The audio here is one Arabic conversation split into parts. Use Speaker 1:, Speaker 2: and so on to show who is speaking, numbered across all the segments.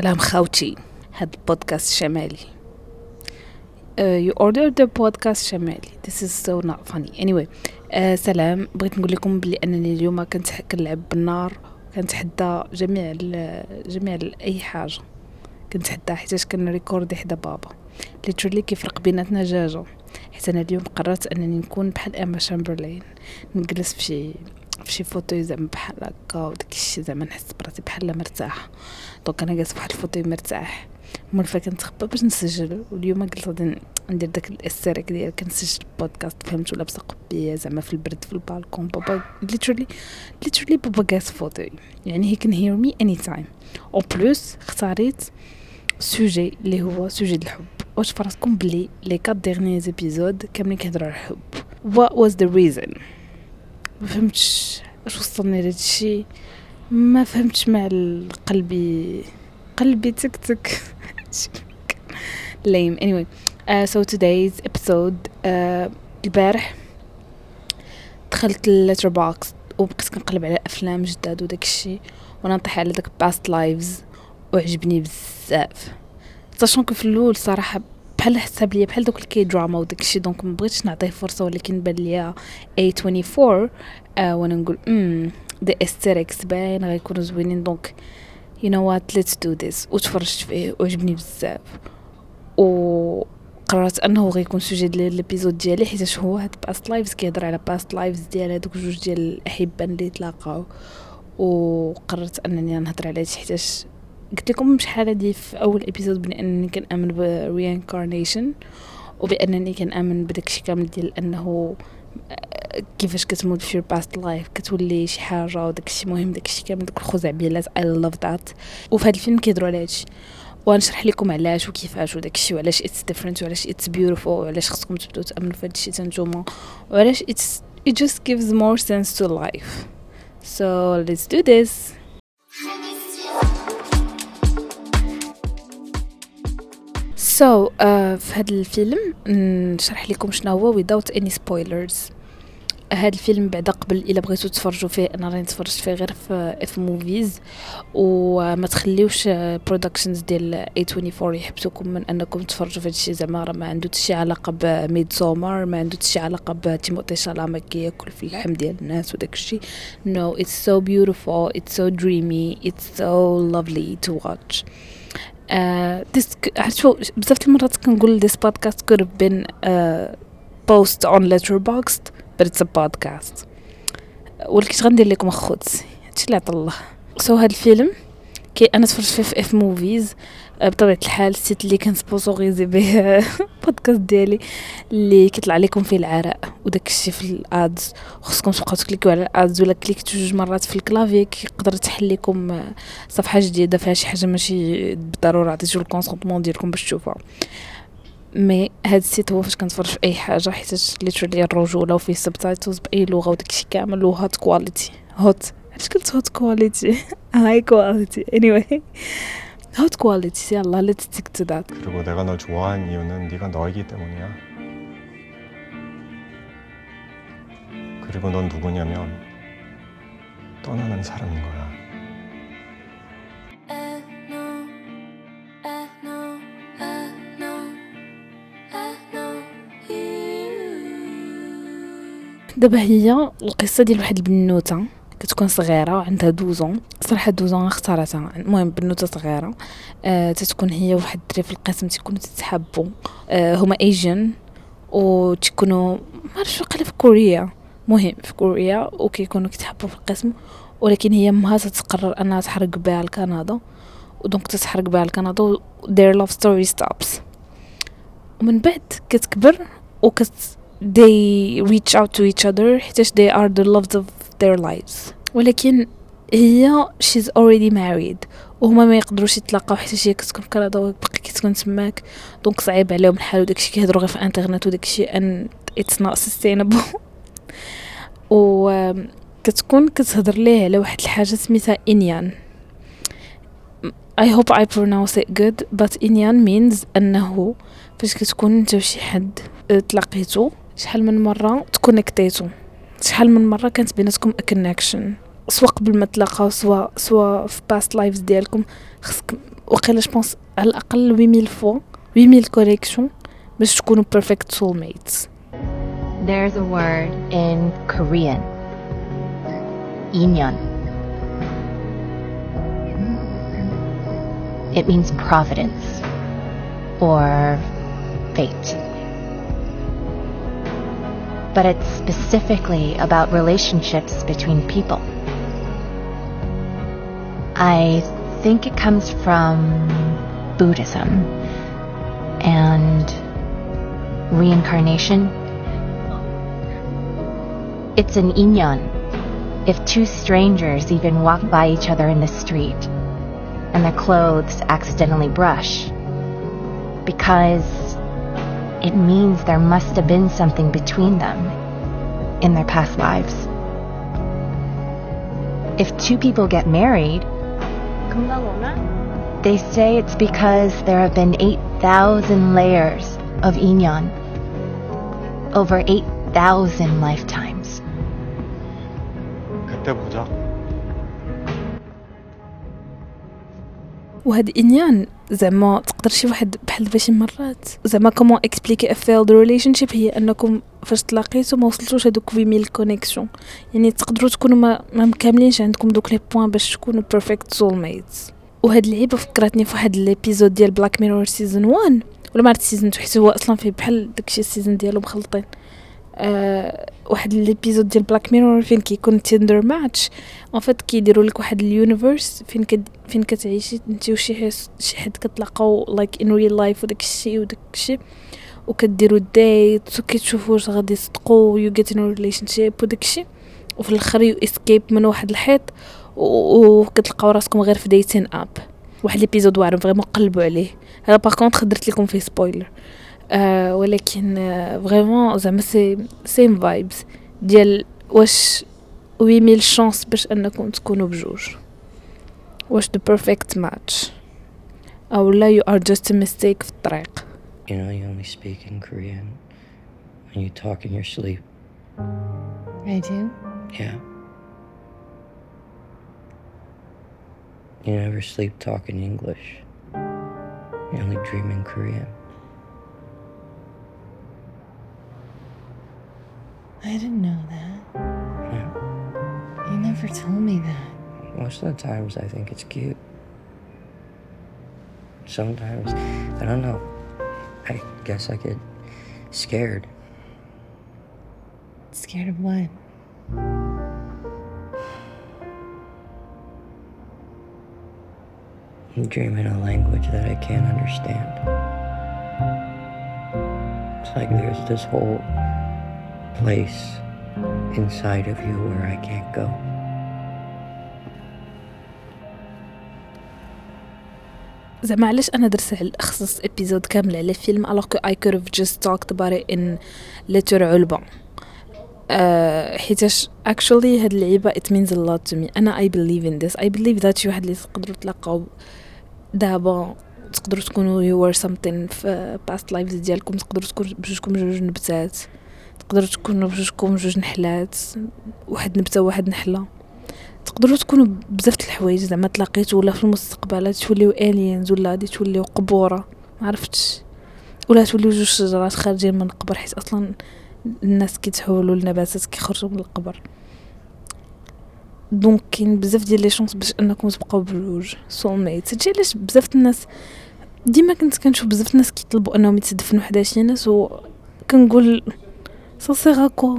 Speaker 1: سلام خوتي. هاد البودكاست شمالي. Uh, you ordered the podcast شمالي. This is so not funny. Anyway uh, سلام. بغيت نقول لكم بلي أنني اليوم كنت كنلعب بالنار كنتحدى جميع جميع أي حاجة. كنتحدى حيتاش كنريكوردي حدا بابا. literally كيفرق بيناتنا جاجة. حيت أنا اليوم قررت أنني نكون بحال Emma Chamberlain نجلس فشي فشي fauteuil زعما بحال هكا وداك الشيء زعما نحس براسي بحال مرتاحه donc أنا جالس فواحد ال fauteuil مرتاح. مولفه كنتخبى باش نسجل. واليوم قلت غادي ندير داك الاستيريك ديال كنسجل بودكاست فهمتوا لابسة قبية زعما في البرد في البالكون. بابا literally literally بابا جالس fauteuil. يعني هي كان hear me any time ou plus اختاريت sujet اللي هو sujet الحب. واش فراسكم بلي les quatre derniers épisodes كاملين كيهضروا على الحب. What was the reason? ما فهمتش اش وصلني لهذا الشيء ما فهمتش مع قلبي قلبي تك تك lame. Anyway uh, so today's episode uh, البارح دخلت ال Letterboxd وبقيت كنقلب على أفلام جداد وداك الشيء وأنا نطيح على داك Past Lives وعجبني بزاف. sachant في الأول صراحة بحال حساب ليا بحال دوك ال K-drama وداك الشيء. donc ما بغيتش نعطيه فرصة ولكن بان ليا A24 آه وأنا نقول أمم the aesthetics باين غيكونوا زوينين. donc you know what let's do this. وتفرجت فيه وعجبني بزاف. و قررت أنه غيكون sujet ديال ال episode ديالي حيت هو؟ هاد Past Lives كيهضر على past lives ديال هادوك جوج ديال الأحبة اللي تلاقاو. وقررت أنني نهضر هادشي حيتاش قلت لكم شحال هادي في أول episode بأنني كنامن ب reincarnation وبأنني كنامن بداكشي كامل ديال أنه كيفاش كتموت في past life كتولي شي حاجة وداكشي مهم داكشي كامل داك الخزعبيلات I love that وفي هذا الفيلم كيهضروا على هادشي ونشرح لكم علاش وكيفاش وداك الشيء وعلاش it's different وعلاش it's beautiful وعلاش خصكم تبداو تأمنوا في هذا الشيء تنتوما وعلاش اتس it just gives more sense to life. So let's do this. So, uh, في هذا الفيلم نشرح لكم شنو هو without any spoilers. هذا الفيلم بعدا قبل إلا بغيتو تفرجوا فيه أنا راني تفرجت فيه غير في FMovies وما تخليوش productions ديال A24 يحبسوكم من أنكم تفرجوا في هادشي زعما راه ما عنده شي علاقة ب Midsommar ما عنده شي علاقة بتيموتي شالامه كياكل في اللحم ديال الناس وداك الشيء no it's so beautiful it's so dreamy it's so lovely to this عرفتوا بزاف المرات كنقول could have been a post on letterboxd but it's a podcast. ولكن غندير لكم أخوتي هادشي اللي عطا الله. so هاد الفيلم كي أنا تفرجت فيه في FMovies بطبيعة الحال ال site اللي كان sponsorisé به بودكاست ديالي اللي كيطلع لكم فيه العراء وداك الشيء في ال ads. خصكم تبقاو تكليكيو على ال ads ولا كليكتو جوج مرات في ال clavier كيقدر تحل لكم صفحة جديدة فيها شي حاجة ماشي بالضرورة عطيتو ال consentement ديالكم باش تشوفوها. mais هاد ال site هو فاش كنتفرج في أي حاجة حيت literally الرجولة وفيه subtitles بأي لغة وداكشي كامل و haute quality haute علاش قلت haute quality high quality anyway. hot quality يلا let's stick to that
Speaker 2: 그리고 내가 널 좋아한 이유는 네가 너이기 때문이야 그리고 넌 누구냐면 떠나는 사람인 거야
Speaker 1: دابا هي القصه ديال واحد البنوته كتكون صغيرة وعندها douze ans صراحة douze ans اختارتها. المهم بنوتة صغيرة. آه تتكون هي واحد الدري في القسم تيكونوا تتحبوا آه هما Asian و تيكونوا ما عرفتش واقيلا في كوريا. مهم في كوريا وكيكونوا كيتحبوا في القسم. ولكن هي أمها تتقرر أنها تحرق بها لكندا ودونك تتحرق بها لكندا و their love story stops. ومن بعد كتكبر وكت they reach out to each other حيتاش they are the loves of their lives. ولكن هي she's already married. وهما ما يقدروش يتلاقاو حيت هي كتكون في كندا وباقي كتكون تماك. donc صعيب عليهم الحال وداكشي كيهضروا غير في انترنت وداكشي and it's not sustainable و كتكون كتهضر ليه على واحد الحاجة سميتها inyeon I hope I pronounce it good but inyeon means أنه فاش كتكون انت وشي حد تلاقيتو شحال من مرة تكونيكتيتو شحال من مرة كانت بيناتكم connection سواء قبل ما تلاقاو سواء سواء في past lives ديالكم خصك وقيلا جبونس على الأقل 8000 فوا 8000 كوريكشن باش تكونوا بيرفكت سول ميتس
Speaker 3: There's a word in Korean. Inyon. It means providence or fate. But it's specifically about relationships between people. I think it comes from Buddhism and reincarnation. It's an inyan. If two strangers even walk by each other in the street and their clothes accidentally brush, because it means there must have been something between them in their past lives. If two people get married, they say it's because there have been 8,000 layers of inyeon over 8,000 lifetimes.
Speaker 1: وهاد inyeon زعما تقدر شي واحد بحال دابا شي مرات. زعما comment expliquer a failed relationship هي أنكم فاش تلاقيتو ما وصلتوش هذوك 8000 connexions يعني تقدروا تكونوا ما, ما مكاملينش عندكم دوك les points باش تكونوا perfect soulmates وهاد اللعيبة فكرتني في واحد l'épisode ديال Black Mirror season 1 ولا ما عرفت season 2 حيت هو أصلا فيه بحال داكشي ال season ديالو مخلطين. أه واحد l'épisode ديال Black Mirror فين كيكون Tinder match en fait كيديروا لك واحد ال universe فين كد فين كتعيشي. انت وشي شي حد كتلاقاو like in real life وداك الشيء وداك الشيء وكديروا date وكتشوفوا واش غادي يصدقوا. you get in relationship وداك الشيء وفي الآخر you escape من واحد الحيط. وكتلقاو راسكم غير في dating app واحد l'épisode واعر vraiment قلبوا عليه. هذا par contre درت لكم فيه spoiler آه ولكن آه فريمون زعما سي سيم فايبز ديال واش 8000 شانس باش انكم تكونوا بجوج واش the perfect match او لا you are just a mistake في الطريق
Speaker 4: You know, you only speak in Korean when you talk in your sleep.
Speaker 3: I do?
Speaker 4: Yeah. You never sleep talking English. You only dream in Korean.
Speaker 3: I didn't know that.
Speaker 4: Yeah.
Speaker 3: You never told me that.
Speaker 4: Most of the times, I think it's cute. Sometimes, I don't know. I guess I get scared.
Speaker 3: Scared of what?
Speaker 4: I'm dreaming a language that I can't understand. It's like there's this whole place inside of you where I can't go.
Speaker 1: زعما علاش أنا درت على أخصص episode كامل على فيلم alors que I could just talk about in Letterboxd. أه حيتاش actually هاد اللعيبة it means a lot to me. أنا I believe in this. I believe that شي واحد اللي تقدروا تلاقاو دابا تقدروا تكونوا you were something في past lives ديالكم تقدروا تكونوا بجوجكم جوج نبتات. تقدروا تكونوا بجوجكم جوج نحلات واحد نبتة وواحد نحلة. تقدروا تكونوا بزاف الحوايج زعما تلاقيتوا ولا في المستقبل توليو aliens ولا غادي توليو قبورة ما عرفتش ولا توليو جوج شجرات خارجين من القبر حيت أصلا الناس كيتحولوا لنباتات كيخرجوا من القبر. donc كاين بزاف ديال les chances باش أنكم تبقاو بجوج soulmates هادشي علاش بزاف الناس ديما كنت كنشوف بزاف الناس كيطلبوا أنهم يتدفنوا حدا شي ناس وكنقول c'est quoi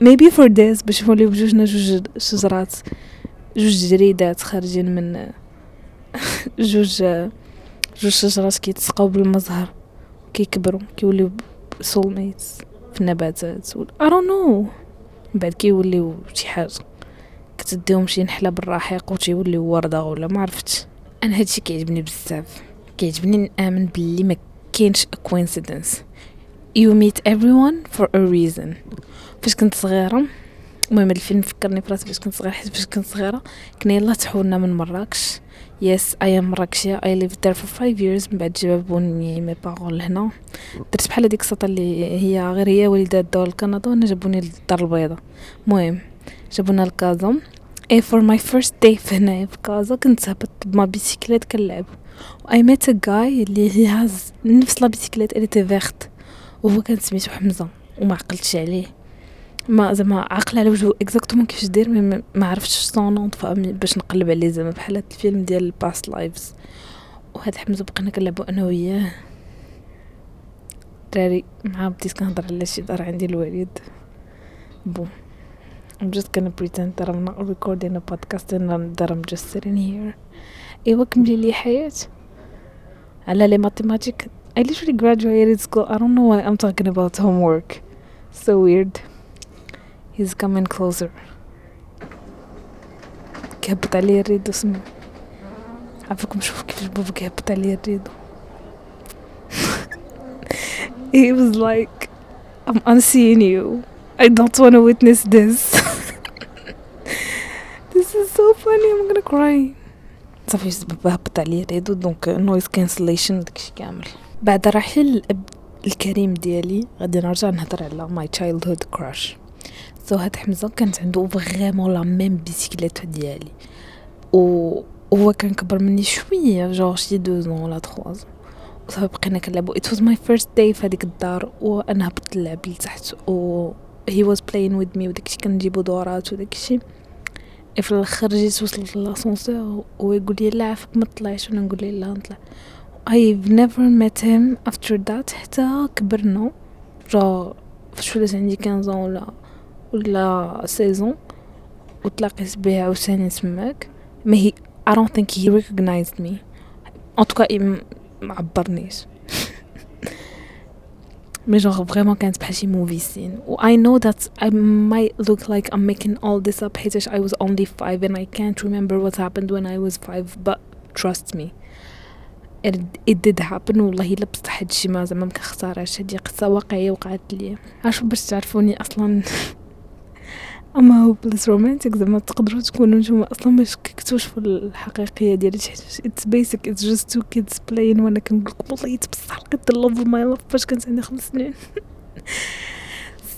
Speaker 1: maybe for us باش نوليو بجوجنا جوج شجرات جوج جريدات خارجين من جوج جوج شجرات كيتسقاو بالمزهر كيكبروا كيوليو soulmates في النباتات I don't know من بعد كيوليو شي حاجة. كتديهم شي نحلة بالرحيق وتيوليو وردة ولا ما عرفتش. أنا هادشي كيعجبني بزاف. كيعجبني نآمن باللي ما كاينش coincidence you meet everyone for a reason. فاش كنت صغيرة المهم الفيلم فكرني براسي فاش كنت صغيرة حيت فاش كنت صغيرة كنا يلا تحولنا من مراكش. yes I am مراكشية I lived there for five years. من بعد جابوني mes parents لهنا. درت بحال هذيك السطة اللي هي غير هي والدات داو لكندا وأنا جابوني للدار البيضاء. المهم جابونا لكازا. et for my first day في هنايا في كازا كنت هبط ب ma bicyclette كنلعب. I met a guy اللي هي هاز نفس la bicyclette اللي était verte وهو كان سميتو حمزة وما عقلتش عليه. ما زعما عقل على وجهه exactement كيفاش دير mais ما عرفتش son nom باش نقلب عليه زعما بحال هاد الفيلم ديال ال Past Lives وهاد حمزة بقينا كنلعبو أنا وياه. دراري مع بديت كنهضر على شي دار عندي الوالد. bon that I'm not recording a podcast and that I'm just sitting here. إيوا كملي لي حياة. على لي ماتيماتيك I literally graduated school I don't know why I'm talking about homework so weird he's coming closer كهبط عليا الريدو سمع عافاكم شوفوا كيفاش بابا كيهبط عليا الريدو he was like I'm unseeing you I don't want to witness this this is so funny I'm gonna cry صافي بابا هبط عليا الريدو دونك نويز كانسليشن داكشي كامل بعد رحيل الأب الكريم ديالي غادي نرجع نهضر على my child crush so هاد حمزة كانت عنده vraiment la même bicyclette ديالي. و هو كان كبر مني شوية جوغ شي deux ans ولا trois ans وصافي بقينا كنلعبو. it was my first day في هذيك الدار وأنا هبطت نلعب لتحت. و he was playing with me وداكشي كنجيبو دورات وداكشي. في الآخر جيت وصلت ل l'ascenseur ويقول لي لا عافاك ما تطلعيش وأنا نقول لا نطلع. I've never met him after that حتى كبرنا جا فاش ولات عندي 15 ولا ولا سيزون وتلاقيت به عاوتاني تماك ما هي I don't think he recognized me en tout cas ما عبرنيش مي جونغ فريمون كانت بحال شي موفي سين و I know that I might look like I'm making all this up حيتاش I was only five and I can't remember what happened when I was five but trust me Did happen والله إلا بصح هادشي ما زعما ما كنختارهاش هادي قصة واقعية وقعت لي. عارفوا باش تعرفوني أصلا؟ I'm a hopeless romantic زعما تقدروا تكونوا نتوما أصلا ما شككتوش في الحقيقية ديالي. it's basic it's just two kids playing وأنا كنقول لكم والله بصح لقيت ال love of my life فاش كانت عندي خمس سنين.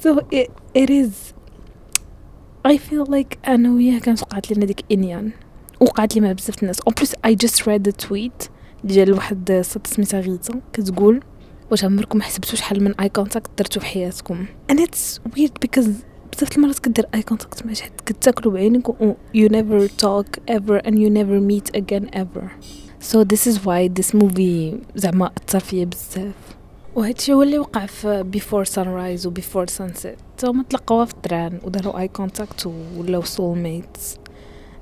Speaker 1: so it is I feel like أنا وياه كانت وقعت لنا ديك inyeon. وقعت لي مع بزاف الناس. en plus I just read the tweet ديال واحد صوت سميتها غيتا كتقول واش عمركم حسبتوا شحال من eye contact درتو في حياتكم؟ And it's weird because بزاف المرات كدير eye contact مع شي حد كتاكلوا بعينك و you never talk ever and you never meet again ever. So this is why this movie زعما أثر فيا بزاف. وهادشي هو اللي وقع في Before Sunrise و Before Sunset هما تلقاوها في ال train وداروا eye contact ولاو soulmates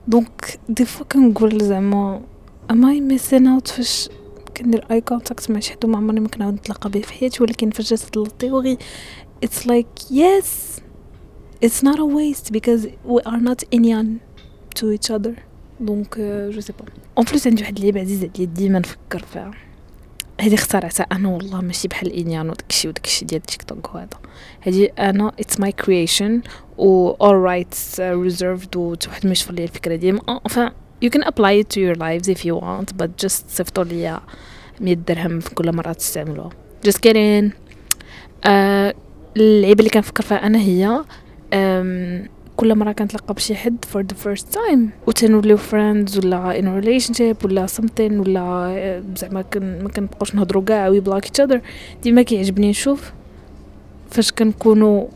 Speaker 1: donc des fois كنقول زعما am I missing out فاش كندير eye contact مع شي حد وما عمرني ما كنعاود نتلاقى به في حياتي ولكن فاش جات ال theory it's like yes it's not a waste because we are not inyeon to each other. donc je sais pas en plus عندي واحد اللعيبه عزيزة عليا ديما نفكر فيها. هذه اخترعتها أنا والله ماشي بحال ال inyeon وداكشي وداكشي ديال تيك توك وهذا هذه أنا it's my creation و all rights reserved واحد ما يشفر لي الفكرة ديما enfin you can apply it to your lives if you want but just صيفطوا لي 100 درهم في كل مرة تستعملوها just kidding uh, اللعيبه اللي كنفكر فيها أنا هي كل مرة كنتلاقى بشي حد for the first time. وتنوليو friends ولا in a relationship ولا something ولا آه، زعما ما كنبقاوش نهضروا كاع we block each other. ديما كيعجبني نشوف فاش كنكونوا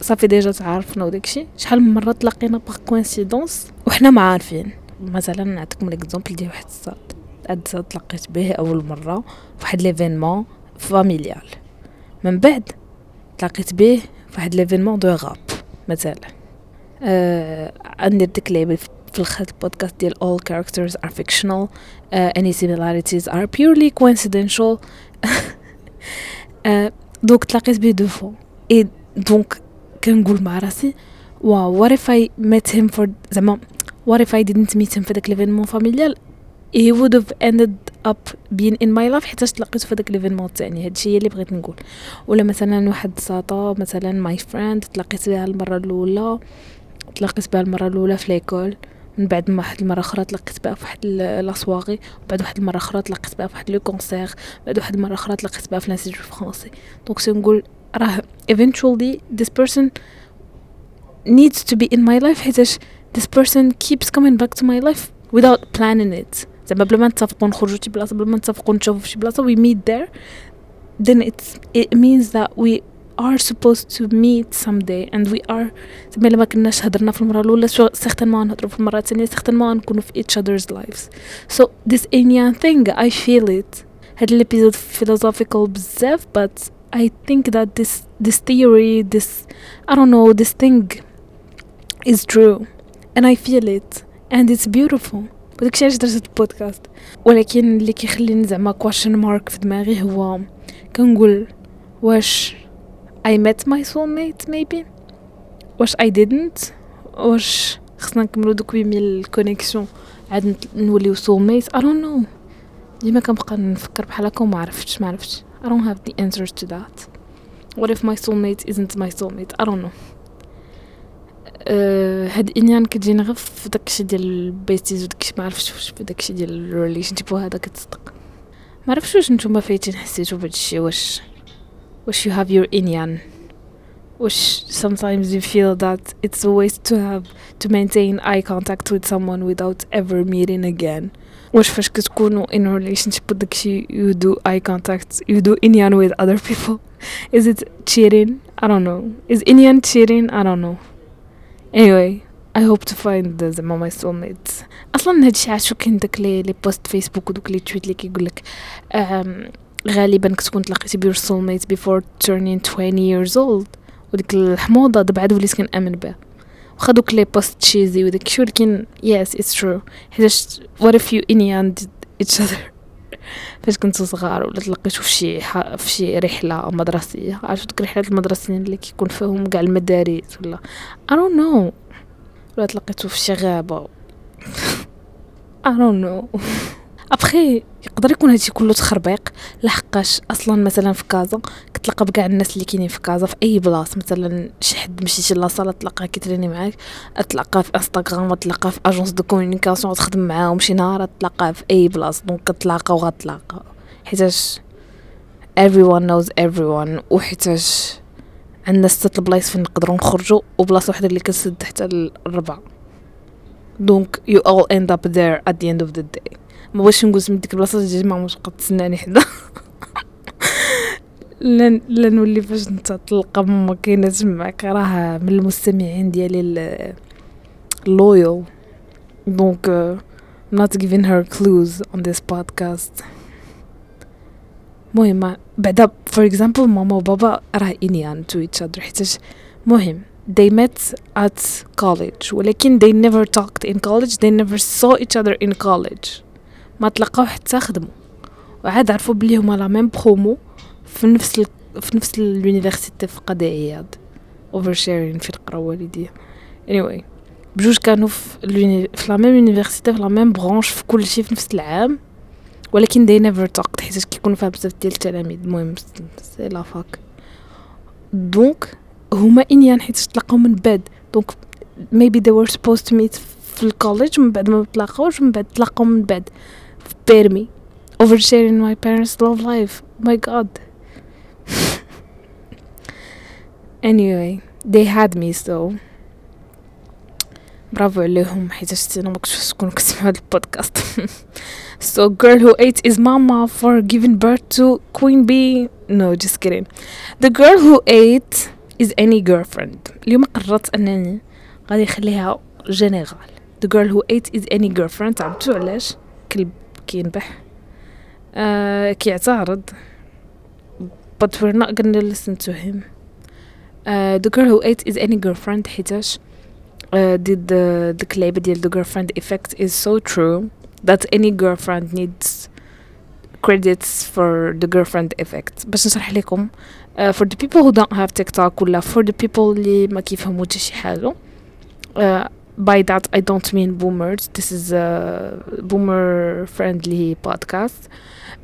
Speaker 1: صافي ديجا تعارفنا وداكشي. شحال من مرة تلاقينا par coïncidence وحنا ما عارفين. مثلا نعطيكم l'exemple ديال واحد الصاد هاد الصاد تلاقيت به أول مرة فواحد l'événement familial من بعد تلاقيت به فواحد l'événement de rap مثلا. آه عندي ديك اللعبة في الخط البودكاست ديال all characters are fictional. uh, any similarities are purely coincidental. uh, donc تلاقيت بيه deux fois et donc كنقول مع راسي wow what if I met him for زعما what if I didn't meet him في داك l'événement familial he would have ended up being in my life حيتاش تلاقيتو في داك l'événement الثاني هادشي هي اللي بغيت نقول. ولا مثلا واحد ساطا مثلا my friend تلاقيت بها المرة الأولى تلاقيت بها المرة الأولى في l'école من بعد ما واحد المرة أخرى تلاقيت بها في واحد la soirée وبعد واحد المرة أخرى تلاقيت بها في واحد le concert بعد واحد المرة أخرى تلاقيت بها في l'Institut français donc سنقول راه eventually this person needs to be in my life حيتاش this person keeps coming back to my life without planning it زعما بلا ما نتفقوا نخرجوا شي بلاصه بلا ما نتفقوا نشوفوا في شي بلاصه we meet there then it's it means that we are supposed to meet someday and we are زعما الا ما كناش هضرنا في المره الاولى سيغتانمون نهضروا في المره الثانيه سيغتانمون نكونوا في each other's lives so this Indian thing I feel it هاد الابيزود philosophical بزاف but I think that this this theory this I don't know this thing is true And I feel it and it's beautiful وداكشي علاش درت البودكاست ولكن اللي كيخليني زعما question mark في دماغي هو كنقول واش I met my soulmate maybe واش I didn't واش خصنا نكملو دوك huit mille ال connexion عاد نوليو soulmate I don't know ديما كنبقى نفكر بحال هكا وما عرفتش ما عرفتش I don't have the answers to that what if my soulmate isn't my soulmate I don't know أه هاد انيان كتجيني غير في داكشي ديال البيتيز وداكشي ما عرفتش واش في داكشي ديال الريليشن شيب وهذا كتصدق ما عرفتش واش نتوما فايتين حسيتو بهادشي واش واش you have your inyan واش sometimes you feel that it's a waste to have to maintain eye contact with someone without ever meeting again واش فاش كتكونوا in a relationship وداكشي you do eye contact you do inyan with other people is it cheating I don't know is inyan cheating I don't know Anyway I hope to find the زعما my soulmates أصلا هادشي عاشو كاين داك لي les posts Facebook ودوك les tweets اللي كيقول لك غالبا كتكون تلاقيتي your soulmates before turning 20 years old وديك الحموضه دابا عاد وليت كنامن بها واخا دوك les posts cheesy وداك الشيء ولكن yes it's true حيتاش what if you inyeoned each other? فاش كنتو صغار ولا تلقيتو في شي في شي رحلة مدرسيه عرفتوا ديك الرحلات المدرسية اللي كيكون فيهم كاع المدارس ولا؟ I don't know. ولا تلقيتو في شي غابة. I don't know. أبخي يقدر يكون هادشي كله تخربيق. لحقاش أصلا مثلا في كازا كتلقى بكاع الناس اللي كاينين في كازا في أي بلاصه مثلا شي حد مشيتي la salle تلقاه كيتريني معاك تلقاه في انستغرام تلقاه في agence de communication تخدم معاهم شي نهار تلقاه في أي بلاصه donc كتلاقاو غتلاقاو حيتاش everyone knows everyone وحيتاش عندنا ستة البلايص فين نقدروا نخرجوا وبلاصة وحدة اللي كتسد حتى الربعه donc you all end up there at the end of the day. ما بغيتش نقول من ديك البلاصه تجي ما تبقى تسناني حدا لا لا نولي فاش انت تلقى ما كايناش معاك راه من المستمعين ديالي ال loyal donc I'm not giving her clues on this podcast. مهم بعدا for example ماما وبابا راه inyeon to each other حيتاش مهم they met at college. ولكن they never talked in college. they never saw each other in college. ما تلقاو حتى خدموا. وعاد عرفوا بلي هما la même promo في نفس ال... في نفس ال université في قاضي عياض oversharing في القرا والدية. anyway بجوج كانوا في. في la même université في la même branche في كل شيء في نفس العام. ولكن they never talked حيت كيكونوا فيها بزاف ديال التلاميذ. المهم c'est la fac. donc هما انيان حيت تلاقاو من بعد دونك maybe they were supposed to meet في الكوليج من بعد ما تلاقاوش من بعد تلاقاو من بعد bear me oversharing my parents love life my god anyway they had me so برافو عليهم حيت انا ما كنتش تكونوا كتسمعوا هذا البودكاست so girl who ate is mama for giving birth to queen bee no just kidding the girl who ate is any girlfriend اليوم قررت انني غادي نخليها جينيرال the girl who ate is any girlfriend عرفتوا علاش كلب كينبح uh, كيعترض but we're not gonna listen to him uh, the girl who ate is any girlfriend حيتاش uh, did the كليبة ديال the girlfriend effect is so true that any girlfriend needs credits for the girlfriend effect باش نشرح لكم uh, for the people who don't have TikTok ولا for the people اللي ما كيفهموا حتى شي حاجة. Uh, by that I don't mean boomers. This is a boomer friendly podcast.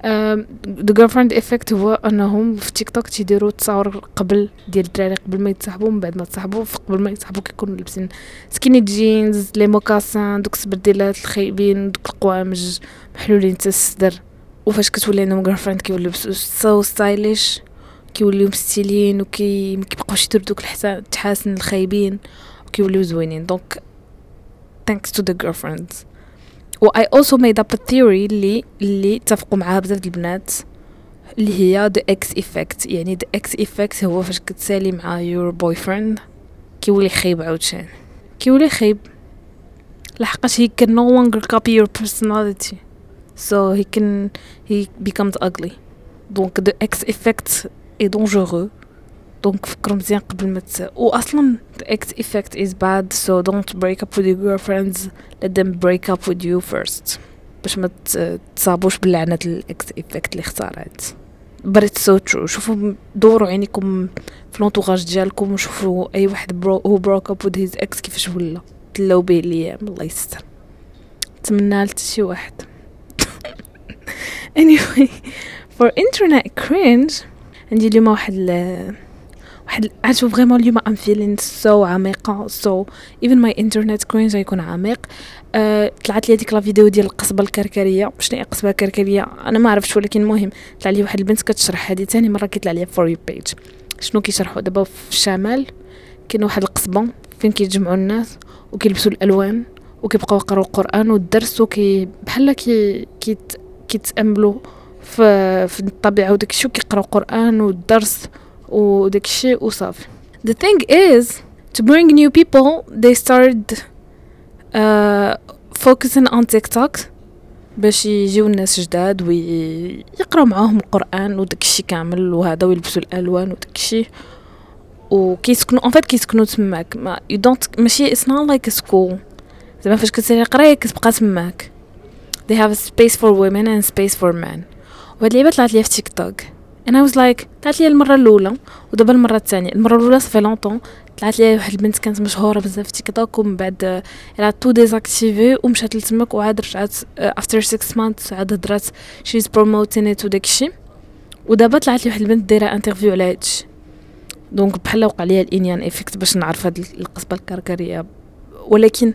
Speaker 1: Um, the girlfriend effect هو أنهم في تيك توك تيديروا تصاور قبل ديال الدراري قبل ما يتصاحبوا من بعد ما تصاحبوا قبل ما يتصاحبوا كيكونوا لابسين skinny jeans les mocassins دوك السبرديلات الخايبين دوك القوامج محلولين حتى الصدر. وفاش كتولي عندهم girlfriend كيوليو so stylish كيوليو مستيلين وكي ما كيبقاوش يديروا دوك التحاسن الخايبين وكيوليو زوينين. donc thanks to the girlfriends. و I also made up a theory اللي اللي اتفقوا معاها بزاف البنات اللي هي the ex effect. يعني the ex effect هو فاش كتسالي مع your boyfriend كيولي خايب عاوتاني. كيولي خايب لحقاش he can no longer copy your personality. So he can he becomes ugly. donc the ex effect est dangereux. donc فكروا مزيان قبل ما ت... واصلا the ex effect is bad so don't break up with your girlfriends. Let them break up with you first. باش ما تصابوش باللعنة ال ex effect اللي but it's so true. شوفوا دوروا عينيكم في l'entourage ديالكم. وشوفوا أي واحد bro هو broke up with his ex كيفاش ولا. تلاو به الأيام الله يستر. نتمنى لتا شي واحد. Anyway for internet cringe عندي اليوم واحد ال واحد عارفوا vraiment اليوم I'm feeling so عميقة so even my internet cringe غيكون عميق. أه طلعت لي هذيك la vidéo ديال القصبة الكركرية. شنو هي القصبة الكركرية؟ أنا ما عرفتش ولكن المهم طلع لي واحد البنت كتشرح هذه. ثاني مرة كيطلع لي for you page شنو كيشرحوا؟ دابا في الشمال كاين واحد القصبة فين كيتجمعوا الناس وكيلبسوا الألوان وكيبقاو يقراو القرآن والدرس وكي بحال كي كيت كيتأملوا في في الطبيعه وداك الشيء كيقراو قرآن والدرس وداك الشيء وصافي. The thing is to bring new people they started uh, focusing on TikTok باش يجيو الناس جداد ويقراو معاهم القرآن وداك الشيء كامل وهذا ويلبسوا الألوان وداك الشيء. وكيسكنوا en fait كيسكنوا تماك. ما you don't ماشي not like a school. زعما فاش كتسالي قرايه كتبقى تماك. They have a space for women and space for men. وهاد اللعبه طلعت لي في تيك توك. I was like طلعت لي المرة الأولى ودابا المرة الثانية. المرة الأولى صافي longtemps طلعت لي واحد البنت كانت مشهورة بزاف في تيك توك ومن بعد راه tout désactivé ومشات لتماك وعاد رجعت after 6 months عاد هضرات. she's promoting it وداكشي ودابا طلعت لي واحد البنت دايرة interview على هادشي. donc بحال وقع ليا ال inyeon effect باش نعرف هاد القصبة الكركرية. ولكن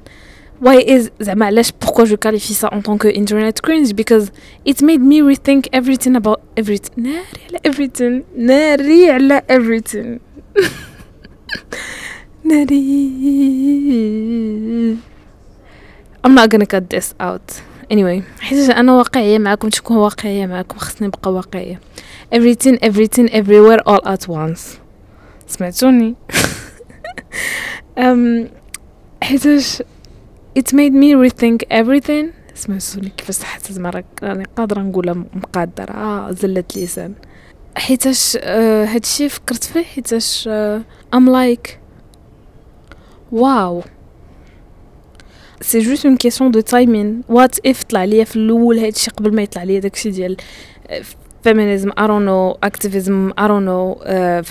Speaker 1: why is زعما علاش pourquoi je qualifie ça en tant que internet cringe because it made me rethink everything about everything ناري على everything ناري على everything ناري I'm not gonna cut this out anyway حيت انا واقعيه معكم تكون واقعيه معكم خصني نبقى واقعيه everything everything everywhere all at once سمعتوني um, حيتاش it made me rethink everything. سمعتوني كيفاش حسيت مرة راني قادرة نقولها مقادرة آه زلت لسان. حيتاش آه هادشي فكرت فيه؟ حيتاش آه I'm like واو c'est juste une question de timing what if طلع ليا في الأول هادشي قبل ما يطلع ليا داكشي ديال feminism uh,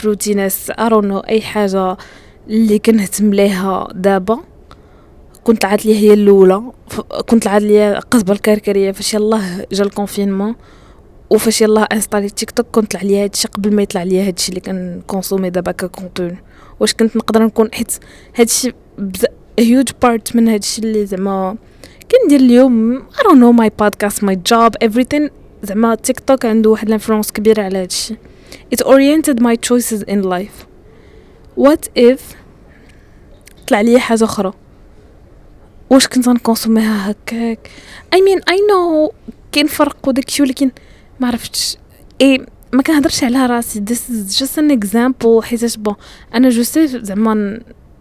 Speaker 1: fruitiness I don't know اي حاجة اللي كنهتم ليها دابا كنت طلعت لي هي الأولى كنت طلعت لي قصبة الكركرية فاش يلاه جا ال confinement وفاش يلاه installé تيك توك كنت لي هادشي قبل ما يطلع لي هادشي اللي كن consommer دابا ك contenu. واش كنت نقدر نكون حيت هادشي huge part من هادشي اللي زعما كندير اليوم I don't know my podcast my job everything زعما تيك توك عنده واحد ال influence كبيرة على هادشي it oriented my choices in life. What if طلع لي حاجة أخرى؟ واش كنت غن consommer ها هكاك؟ I mean I know كاين فرق وداكشي ولكن ما عرفتش. إي ما كنهضرش على راسي. This is just an example حيتاش bon أنا je sais زعما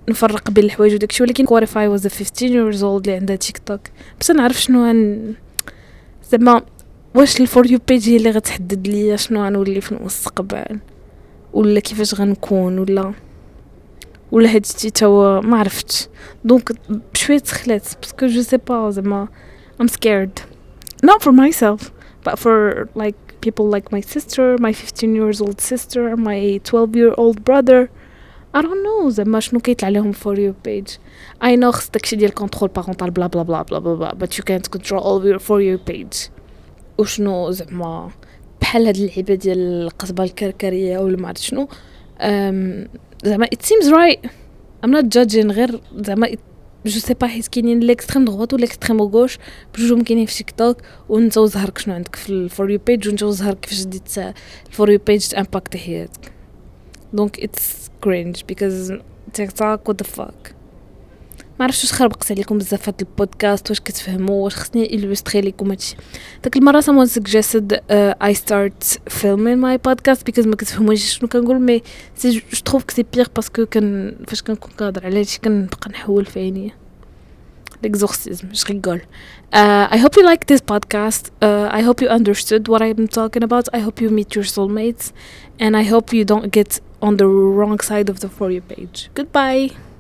Speaker 1: نفرق بين الحوايج وداكشي ولكن واش a 15 years old اللي عندها تيك توك باش نعرف شنو هن زعما واش ال for you page هي اللي غتحدد ليا شنو غنولي في المستقبل؟ ولا كيفاش غنكون؟ ولا ولا هديتي تا هو ما عرفتش donc بشويه تخلات parce que je sais pas زعما I'm scared not for myself but for like people like my sister, my 15 years old sister, my 12 year old brother. I don't know, زعما شنو كيطلع لهم for you page. I know خص داكشي ديال contrôle parental bla bla bla bla bla bla but you can't control all your for you page. وشنو زعما بحال هاد اللعيبه ديال القصبه الكركريه ولا ما عرفت شنو. Um, زعما it seems right. I'm not judging غير زعما je sais pas حيت كاينين l'extrême droite ولا extrême gauche بجوجهم كاينين في تيك توك وانت وزهرك شنو عندك في ال for you page وانت وزهرك كيفاش ديت ال for you page ت impacter حياتك. donc it's cringe because تيك توك what the fuck ما عرفتش واش خربقت عليكم بزاف هاد البودكاست واش كتفهموا واش خصني illustrer لكم هادشي داك المره suggested uh, I start filming my podcast because ما كتفهموش شنو كنقول mais سي جو تروف كو سي بيغ باسكو كان فاش كنكون كنهضر على هادشي كنبقى نحول في عينيا l'exorcism je rigole uh, I hope you like this podcast uh, I hope you understood what I'm talking about I hope you meet your soulmates and I hope you don't get on the wrong side of the for you page goodbye